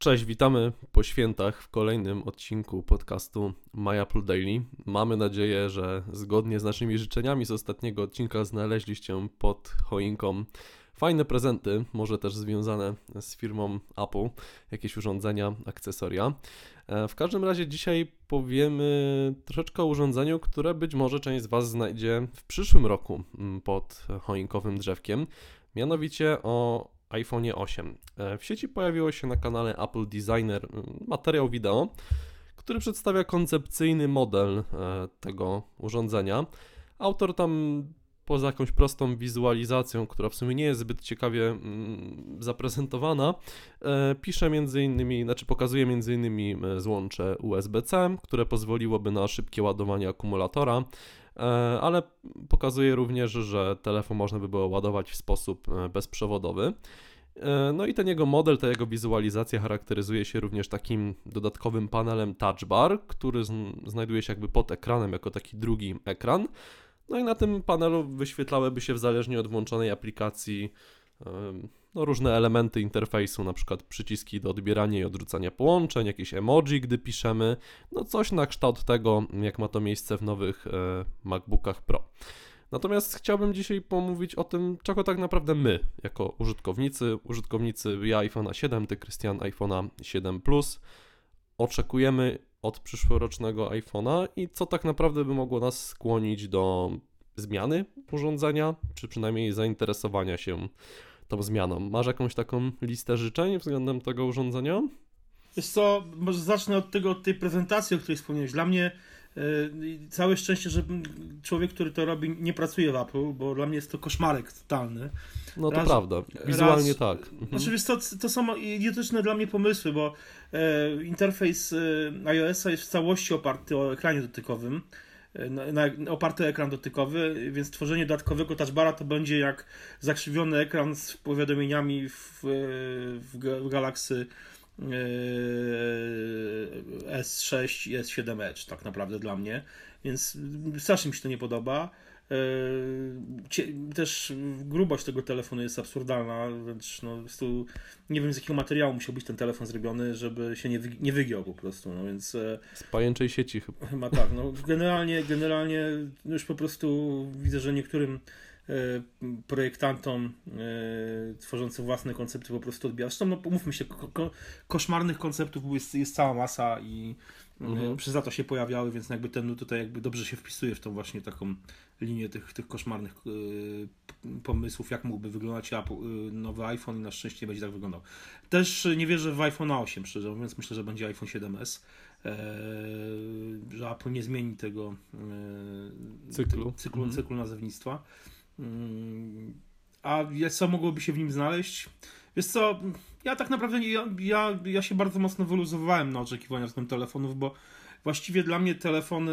Cześć, witamy po świętach w kolejnym odcinku podcastu My Apple Daily. Mamy nadzieję, że zgodnie z naszymi życzeniami z ostatniego odcinka znaleźliście pod choinką fajne prezenty, może też związane z firmą Apple, jakieś urządzenia, akcesoria. E, w każdym razie dzisiaj powiemy troszeczkę o urządzeniu, które być może część z Was znajdzie w przyszłym roku mm, pod choinkowym drzewkiem, mianowicie o iPhone 8. E, w sieci pojawiło się na kanale Apple Designer mm, materiał wideo, który przedstawia koncepcyjny model e, tego urządzenia. Autor tam poza jakąś prostą wizualizacją, która w sumie nie jest zbyt ciekawie mm, zaprezentowana, e, pisze między innymi, znaczy pokazuje między innymi złącze USB-C, które pozwoliłoby na szybkie ładowanie akumulatora, ale pokazuje również, że telefon można by było ładować w sposób bezprzewodowy. E, no i ten jego model, ta jego wizualizacja charakteryzuje się również takim dodatkowym panelem touch bar, który znajduje się jakby pod ekranem jako taki drugi ekran. No i na tym panelu wyświetlałyby się w zależnie od włączonej aplikacji no, różne elementy interfejsu, na przykład przyciski do odbierania i odrzucania połączeń, jakieś emoji, gdy piszemy, no coś na kształt tego, jak ma to miejsce w nowych e, MacBookach Pro. Natomiast chciałbym dzisiaj pomówić o tym, czego tak naprawdę my, jako użytkownicy, użytkownicy ja iPhone'a 7, ty Krystian iPhone'a 7 Plus, oczekujemy od przyszłorocznego iPhone'a i co tak naprawdę by mogło nas skłonić do zmiany urządzenia, czy przynajmniej zainteresowania się tą zmianą. Masz jakąś taką listę życzeń względem tego urządzenia? Wiesz co, może zacznę od tego, od tej prezentacji, o której wspomniałeś. Dla mnie E, całe szczęście, że człowiek, który to robi, nie pracuje w Apple, bo dla mnie jest to koszmarek totalny. No to raz, prawda, wizualnie raz, tak. Mhm. Znaczy, to, to są idiotyczne dla mnie pomysły, bo e, interfejs e, iOS-a jest w całości oparty o ekranie dotykowym. E, na, na, oparty ekran dotykowy, więc tworzenie dodatkowego touchbara to będzie jak zakrzywiony ekran z powiadomieniami w, w, w Galaxy Yy, S6 i S7 Edge, tak naprawdę dla mnie, więc strasznie mi się to nie podoba. Yy, też grubość tego telefonu jest absurdalna, więc no, tu nie wiem z jakiego materiału musiał być ten telefon zrobiony, żeby się nie, wy, nie wygiął po prostu, no więc... E, z pajęczej sieci chyba. Chyba tak, no generalnie, generalnie już po prostu widzę, że niektórym E, projektantom e, tworzącym własne koncepty po prostu odbija. Zresztą, no pomówmy się, ko ko koszmarnych konceptów jest, jest cała masa i e, mhm. przez lata się pojawiały, więc jakby ten tutaj jakby dobrze się wpisuje w tą właśnie taką linię tych, tych koszmarnych pomysłów, jak mógłby wyglądać nowy iPhone i na szczęście nie będzie tak wyglądał. Też nie wierzę w iPhone 8, szczerze mówiąc, myślę, że będzie iPhone 7s. że Apple nie zmieni tego cyklu, cyklu, mhm. cyklu nazewnictwa. Mm, a co mogłoby się w nim znaleźć? Wiesz co, ja tak naprawdę ja, ja, ja się bardzo mocno wyluzowałem na oczekiwania względem telefonów, bo właściwie dla mnie telefony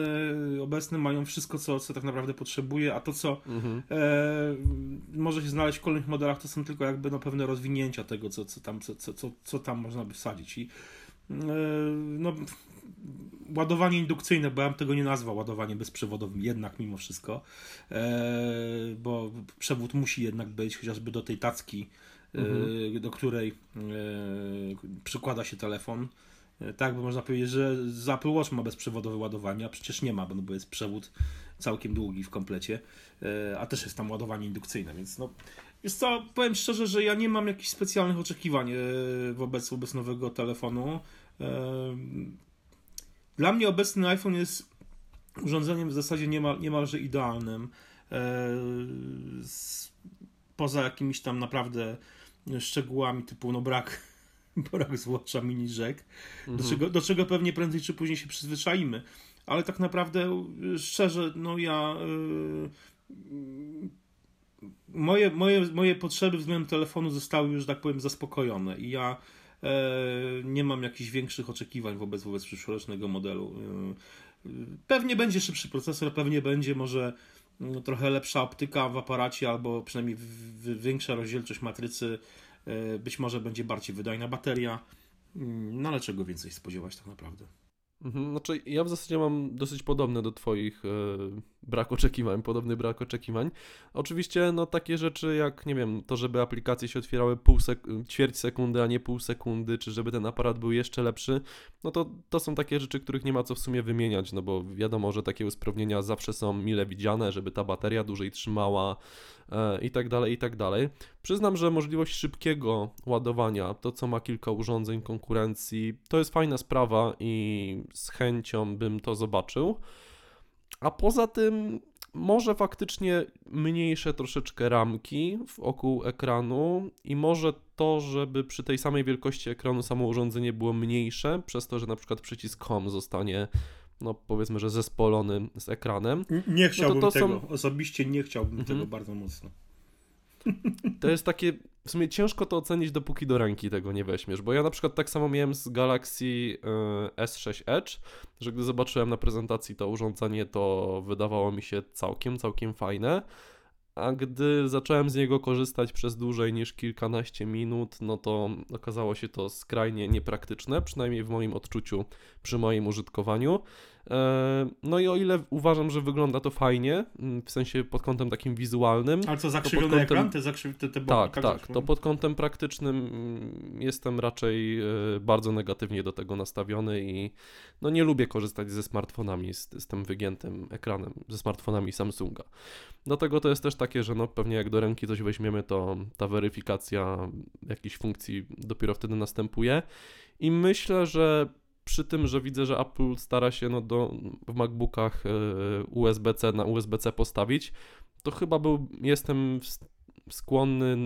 obecne mają wszystko, co, co tak naprawdę potrzebuję, a to, co mhm. e, może się znaleźć w kolejnych modelach, to są tylko jakby no, pewne rozwinięcia tego, co, co, tam, co, co, co tam można by wsadzić. I e, no, ładowanie indukcyjne, bo ja bym tego nie nazwał ładowaniem bezprzewodowym, jednak mimo wszystko, e, bo przewód musi jednak być, chociażby do tej tacki, mhm. do której e, przykłada się telefon. Tak, bo można powiedzieć, że Apple Watch ma bezprzewodowe ładowanie, a przecież nie ma, bo jest przewód całkiem długi w komplecie, a też jest tam ładowanie indukcyjne, więc no, jest co, powiem szczerze, że ja nie mam jakichś specjalnych oczekiwań wobec, wobec nowego telefonu. Dla mnie obecny iPhone jest urządzeniem w zasadzie niemal, niemalże idealnym. Poza jakimiś tam naprawdę szczegółami typu no brak, brak zwłaszcza mini rzek, mhm. do, czego, do czego pewnie prędzej czy później się przyzwyczaimy. Ale tak naprawdę, szczerze, no ja. Yy, moje, moje, moje potrzeby względem telefonu zostały już, tak powiem, zaspokojone i ja E, nie mam jakichś większych oczekiwań wobec, wobec przyszłorocznego modelu. E, pewnie będzie szybszy procesor, pewnie będzie może no, trochę lepsza optyka w aparacie, albo przynajmniej większa rozdzielczość matrycy. E, być może będzie bardziej wydajna bateria. Mm, no ale czego więcej spodziewać tak naprawdę? Mhm, znaczy, ja w zasadzie mam dosyć podobne do Twoich brak oczekiwań, podobny brak oczekiwań. Oczywiście, no takie rzeczy jak, nie wiem, to, żeby aplikacje się otwierały pół sek- ćwierć sekundy, a nie pół sekundy, czy żeby ten aparat był jeszcze lepszy, no to to są takie rzeczy, których nie ma co w sumie wymieniać, no bo wiadomo, że takie usprawnienia zawsze są mile widziane, żeby ta bateria dłużej trzymała e, i tak dalej, i tak dalej. Przyznam, że możliwość szybkiego ładowania, to co ma kilka urządzeń konkurencji, to jest fajna sprawa i z chęcią bym to zobaczył. A poza tym, może faktycznie mniejsze troszeczkę ramki wokół ekranu i może to, żeby przy tej samej wielkości ekranu samo urządzenie było mniejsze, przez to, że na przykład przycisk Home zostanie, no powiedzmy, że zespolony z ekranem. Nie chciałbym no to, to tego, są... osobiście nie chciałbym mhm. tego bardzo mocno. To jest takie, w sumie ciężko to ocenić, dopóki do ręki tego nie weźmiesz, bo ja na przykład tak samo miałem z Galaxy y, S6 Edge, że gdy zobaczyłem na prezentacji to urządzenie, to wydawało mi się całkiem, całkiem fajne, a gdy zacząłem z niego korzystać przez dłużej niż kilkanaście minut, no to okazało się to skrajnie niepraktyczne, przynajmniej w moim odczuciu przy moim użytkowaniu. E, no i o ile uważam, że wygląda to fajnie, mm, w sensie pod kątem takim wizualnym. Ale co, zakrzywiony kątem... ekran? Te, zakrzyw... te, te tak, tak, tak. To pod kątem praktycznym mm, jestem raczej e, bardzo negatywnie do tego nastawiony i no nie lubię korzystać ze smartfonami z, z tym wygiętym ekranem, ze smartfonami Samsunga. Dlatego to jest też takie, że no pewnie jak do ręki coś weźmiemy, to ta weryfikacja jakichś funkcji dopiero wtedy następuje. I myślę, że przy tym, że widzę, że Apple stara się no, do, w MacBookach e, USB-C na USB-C postawić, to chyba był, jestem skłonny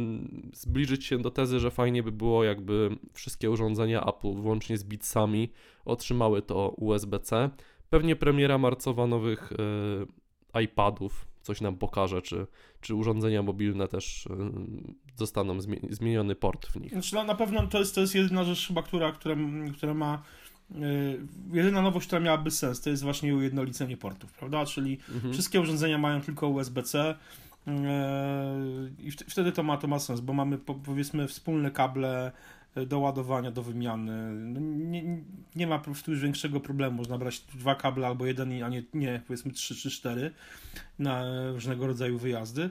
zbliżyć się do tezy, że fajnie by było, jakby wszystkie urządzenia Apple, włącznie z Beatsami, otrzymały to USB-C. Pewnie premiera marcowa nowych y, iPadów coś nam pokaże, czy, czy urządzenia mobilne też y, zostaną zmieniony port w nich. Znaczy, no, na pewno to jest, to jest rzecz chyba, która, która, która ma jedyna nowość, która miałaby sens, to jest właśnie ujednolicenie portów, prawda? Czyli mhm. wszystkie urządzenia mają tylko USB-C y, i wtedy to ma, to ma sens, bo mamy powiedzmy wspólne kable y, do ładowania, do wymiany. No, nie, nie ma po prostu już większego problemu. Można brać dwa kable albo jeden, a nie, nie powiedzmy trzy czy cztery na różnego rodzaju wyjazdy.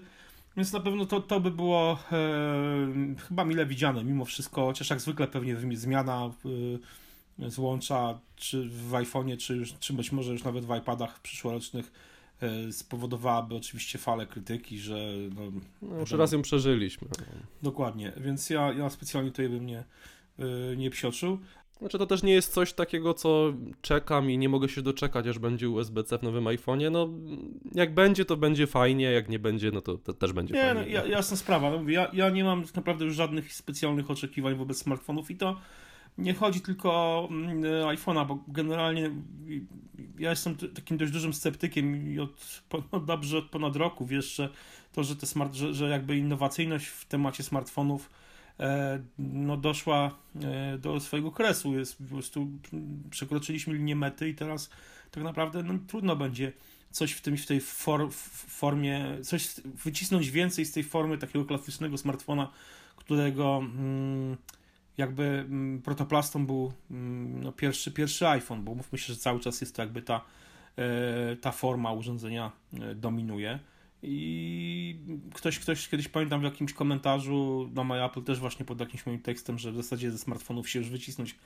Więc na pewno to, to by było e, chyba mile widziane mimo wszystko, chociaż jak zwykle pewnie zmiana e, złącza, czy w iPhone'ie, czy, już, czy być może już nawet w iPadach przyszłorocznych e, spowodowałaby oczywiście falę krytyki, że... No, no już raz ją przeżyliśmy. Dokładnie, więc ja, ja specjalnie tutaj bym nie, e, nie psioczył. Znaczy to też nie jest coś takiego, co czekam i nie mogę się doczekać, aż będzie USB-C w nowym iPhone'ie. No, jak będzie, to będzie fajnie, jak nie będzie, no to, też będzie nie, fajnie. Nie, no, jasna sprawa. No, ja, ja nie mam naprawdę już żadnych specjalnych oczekiwań wobec smartfonów i to nie chodzi tylko o mm, iPhone'a, bo generalnie ja jestem takim dość dużym sceptykiem i od, dobrze od ponad roku wiesz, że to, że, te smart, że, że jakby innowacyjność w temacie smartfonów e, no doszła e, do swojego kresu, jest po prostu przekroczyliśmy linię mety i teraz tak naprawdę no, trudno będzie coś w, tym, w tej for, w formie, coś wycisnąć więcej z tej formy takiego klasycznego smartfona, którego mm, jakby mm, protoplastą był mm, no, pierwszy, pierwszy iPhone, bo mówmy się, że cały czas jest to jakby ta, e, ta forma urządzenia e, dominuje. I ktoś, ktoś kiedyś pamiętam w jakimś komentarzu na My Apple też właśnie pod jakimś moim tekstem, że w zasadzie ze smartfonów się już wycisnąć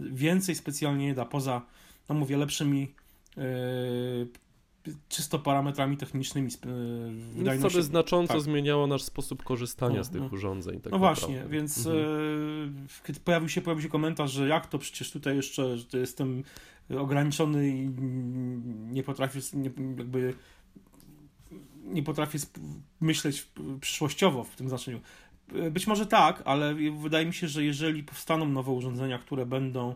więcej specjalnie nie da, poza, no mówię, lepszymi e, czysto parametrami technicznymi. Wydaje co by znacząco tak. zmieniało nasz sposób korzystania no, z tych no. urządzeń. Tak no właśnie, więc mhm. e, kiedy pojawił się, pojawił się komentarz, że jak to przecież tutaj jeszcze że jestem ograniczony i nie potrafię nie, jakby nie potrafię myśleć przyszłościowo w tym znaczeniu. Być może tak, ale wydaje mi się, że jeżeli powstaną nowe urządzenia, które będą E,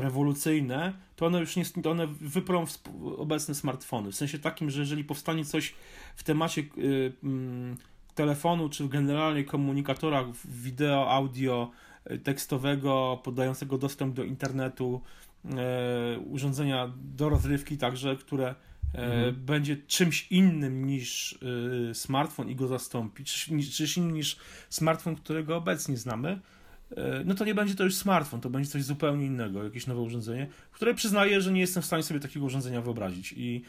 rewolucyjne, to one już nie, one wyprą obecne smartfony. W sensie takim, że jeżeli powstanie coś w temacie e, mm, telefonu, czy generalnie komunikatora wideo, audio, e, tekstowego, podającego dostęp do internetu, urządzenia do rozrywki także, które mhm. będzie czymś innym niż smartfon i go zastąpi, czy, czy innym niż smartfon, którego obecnie znamy, e, no to nie będzie to już smartfon, to będzie coś zupełnie innego, jakieś nowe urządzenie, które przyznaję, że nie jestem w stanie sobie takiego urządzenia wyobrazić. I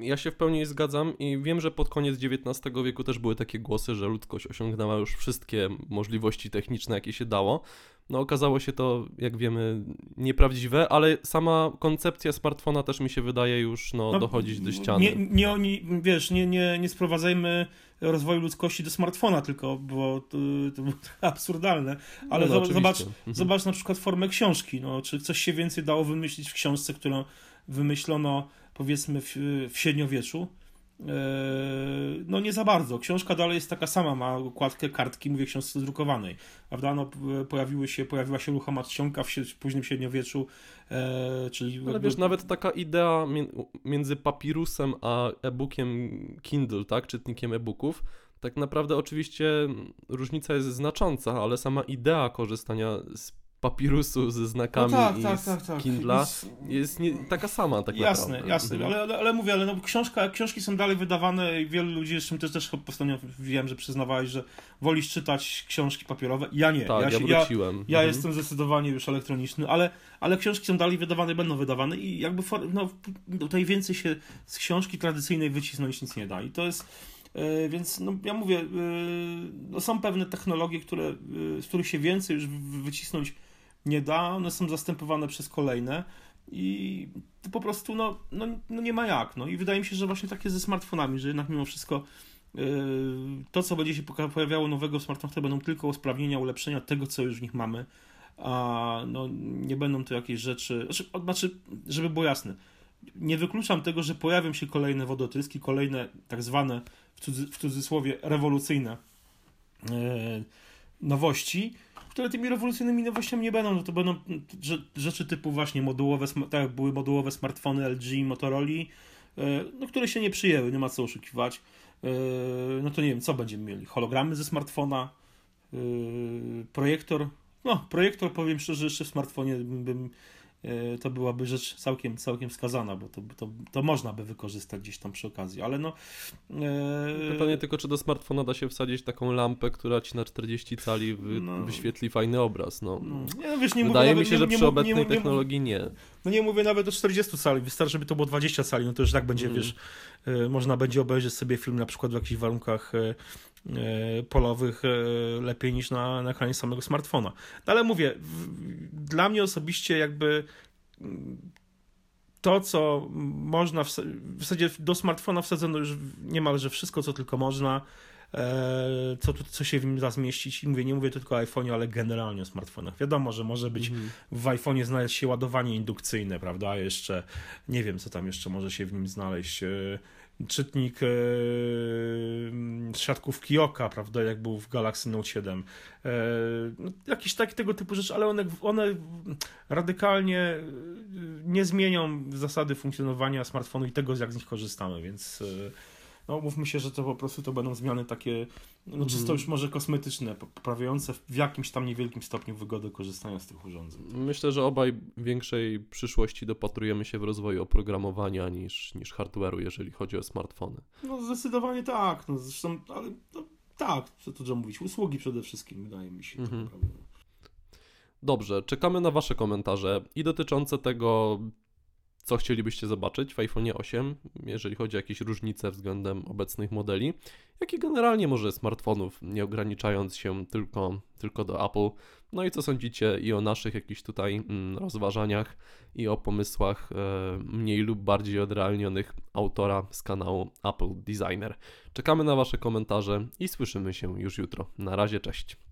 Ja się w pełni zgadzam i wiem, że pod koniec XIX wieku też były takie głosy, że ludzkość osiągnęła już wszystkie możliwości techniczne, jakie się dało. No okazało się to, jak wiemy, nieprawdziwe, ale sama koncepcja smartfona też mi się wydaje już no, No, dochodzić do ściany. Nie, nie oni, wiesz, nie, nie, nie sprowadzajmy rozwoju ludzkości do smartfona tylko, bo to, to było absurdalne. Ale No, no, zobacz, Mhm. zobacz na przykład formę książki. No, czy coś się więcej dało wymyślić w książce, którą wymyślono powiedzmy w, w średniowieczu? Eee, No nie za bardzo. Książka dalej jest taka sama, ma okładkę kartki, mówię książce drukowanej. Prawda? No, pojawiły się, pojawiła się ruchoma czcionka w, w późnym średniowieczu, e, czyli... Ale jakby- wiesz, nawet taka idea mię- między papirusem a e-bookiem Kindle, tak, czytnikiem e-booków, tak naprawdę oczywiście różnica jest znacząca, ale sama idea korzystania z papirusu ze znakami No tak, i tak, z tak, tak. Kindla Jest- nie, taka sama tak jasne, naprawdę. jasne, Mhm. ale, ale, ale mówię, ale no, książka, książki są dalej wydawane i wielu ludzi, zresztą też, też ostatnio wiem, że przyznawałeś, że wolisz czytać książki papierowe. Ja nie. Tak, ja, się- ja, wróciłem. ja Mhm. jestem zdecydowanie już elektroniczny, ale, ale książki są dalej wydawane, będą wydawane i jakby for, no, tutaj więcej się z książki tradycyjnej wycisnąć nic nie da. I to jest, e, więc no, ja mówię, e, no, są pewne technologie, które, e, z których się więcej już wy- wycisnąć nie da, one są zastępowane przez kolejne i po prostu no, no, no nie ma jak. No i wydaje mi się, że właśnie takie ze smartfonami, że jednak mimo wszystko yy, to, co będzie się pojawiało nowego w smartfonach, będą tylko usprawnienia, ulepszenia tego, co już w nich mamy, a no, nie będą to jakieś rzeczy, znaczy, znaczy żeby było jasne, nie wykluczam tego, że pojawią się kolejne wodotryski, kolejne tak zwane w, w cudzysłowie rewolucyjne yy, nowości, które tymi rewolucyjnymi nowościami nie będą, no to będą rze- rzeczy typu właśnie modułowe, tak jak były modułowe smartfony LG, Motorola, yy, no, które się nie przyjęły, nie ma co oszukiwać. Yy, No to nie wiem, co będziemy mieli? Hologramy ze smartfona, yy, projektor. No, projektor powiem szczerze, jeszcze w smartfonie bym, to byłaby rzecz całkiem, całkiem skazana, bo to, to, to można by wykorzystać gdzieś tam przy okazji, ale no. yy, Pytanie tylko, czy do smartfona da się wsadzić taką lampę, która ci na 40 cali wy, No. wyświetli fajny obraz. No. no, no wiesz, nie Wydaje mówię mi się, że nie przy obecnej nie nie technologii nie. No nie mówię nawet o 40 cali, wystarczy, żeby to było 20 cali, no to już tak będzie, Mhm. wiesz, y, można będzie obejrzeć sobie film na przykład w jakichś warunkach y, y, polowych lepiej niż na, na ekranie samego smartfona. No ale mówię, dla mnie osobiście jakby mm, to, co można, w, w zasadzie do smartfona wsadzono już niemalże wszystko, co tylko można, e, co, tu- co się w nim da zmieścić. I mówię, nie mówię tylko o iPhone'ie, ale generalnie o smartfonach. Wiadomo, że może być Mhm. w iPhone'ie znaleźć się ładowanie indukcyjne, prawda? Jeszcze nie wiem, co tam jeszcze może się w nim znaleźć. E, Czytnik e, siatkówki oka, prawda? Jak był w Galaxy Note 7. E, no, jakieś takie tego typu rzeczy, ale one, one radykalnie e, nie zmienią zasady funkcjonowania smartfonu i tego, jak z nich korzystamy, więc. e, No, mówmy się, że to po prostu to będą zmiany takie, no czysto Mhm. już może kosmetyczne, poprawiające w jakimś tam niewielkim stopniu wygodę korzystania z tych urządzeń. Myślę, że obaj większej przyszłości dopatrujemy się w rozwoju oprogramowania niż, niż hardware'u, jeżeli chodzi o smartfony. No zdecydowanie tak, no zresztą, ale no, tak, co tu mówić, usługi przede wszystkim, wydaje mi się. Mhm. Tak naprawdę. Dobrze, czekamy na Wasze komentarze i dotyczące tego, co chcielibyście zobaczyć w iPhone 8, jeżeli chodzi o jakieś różnice względem obecnych modeli, jak i generalnie może smartfonów, nie ograniczając się tylko, tylko do Apple. No i co sądzicie i o naszych jakichś tutaj mm, rozważaniach i o pomysłach e, mniej lub bardziej odrealnionych autora z kanału Apple Designer. Czekamy na Wasze komentarze i słyszymy się już jutro. Na razie, cześć.